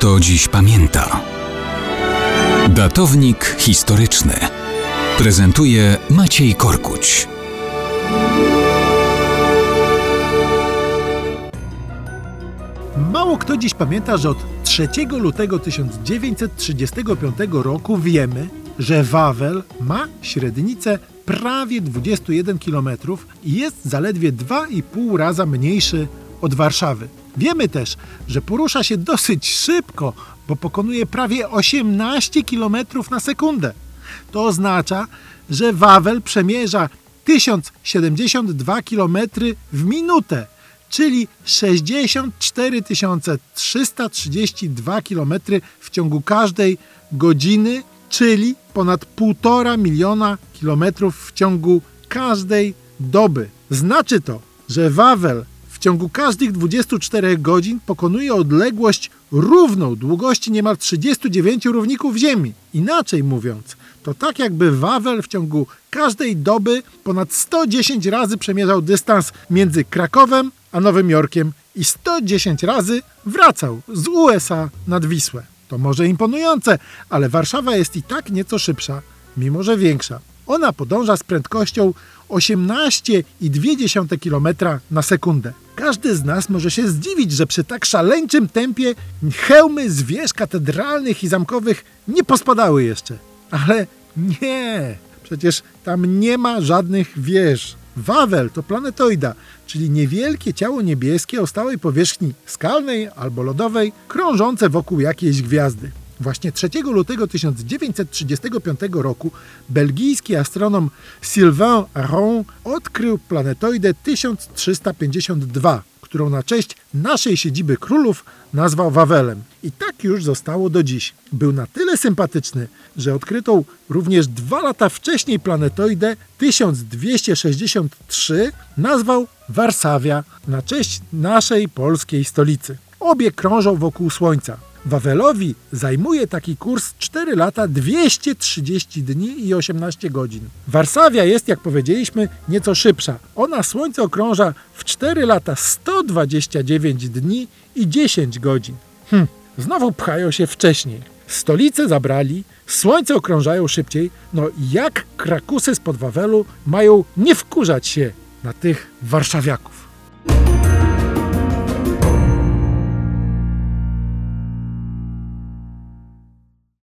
kto dziś pamięta. Datownik historyczny prezentuje Maciej Korkuć. Mało kto dziś pamięta, że od 3 lutego 1935 roku wiemy, że Wawel ma średnicę prawie 21 km i jest zaledwie 2,5 raza mniejszy od Warszawy. Wiemy też, że porusza się dosyć szybko, bo pokonuje prawie 18 km na sekundę. To oznacza, że Wawel przemierza 1072 km w minutę, czyli 64 332 km w ciągu każdej godziny, czyli ponad 1,5 miliona kilometrów w ciągu każdej doby. Znaczy to, że Wawel ciągu każdych 24 godzin pokonuje odległość równą długości niemal 39 równików Ziemi. Inaczej mówiąc, to tak jakby Wawel w ciągu każdej doby ponad 110 razy przemierzał dystans między Krakowem a Nowym Jorkiem i 110 razy wracał z USA nad Wisłę. To może imponujące, ale Warszawa jest i tak nieco szybsza, mimo że większa. Ona podąża z prędkością 18,2 km na sekundę. Każdy z nas może się zdziwić, że przy tak szaleńczym tempie hełmy z wież katedralnych i zamkowych nie pospadały jeszcze. Ale nie, przecież tam nie ma żadnych wież. Wawel to planetoida, czyli niewielkie ciało niebieskie o stałej powierzchni skalnej albo lodowej, krążące wokół jakiejś gwiazdy. Właśnie 3 lutego 1935 roku belgijski astronom Sylvain Aron odkrył planetoidę 1352, którą na cześć naszej siedziby królów nazwał Wawelem. I tak już zostało do dziś. Był na tyle sympatyczny, że odkrytą również dwa lata wcześniej planetoidę 1263 nazwał Warsawia na cześć naszej polskiej stolicy. Obie krążą wokół Słońca. Wawelowi zajmuje taki kurs 4 lata 230 dni i 18 godzin. Warsawia jest, jak powiedzieliśmy, nieco szybsza. Ona Słońce okrąża w 4 lata 129 dni i 10 godzin. Hm, znowu pchają się wcześniej. Stolice zabrali, Słońce okrążają szybciej. No jak krakusy spod Wawelu mają nie wkurzać się na tych warszawiaków?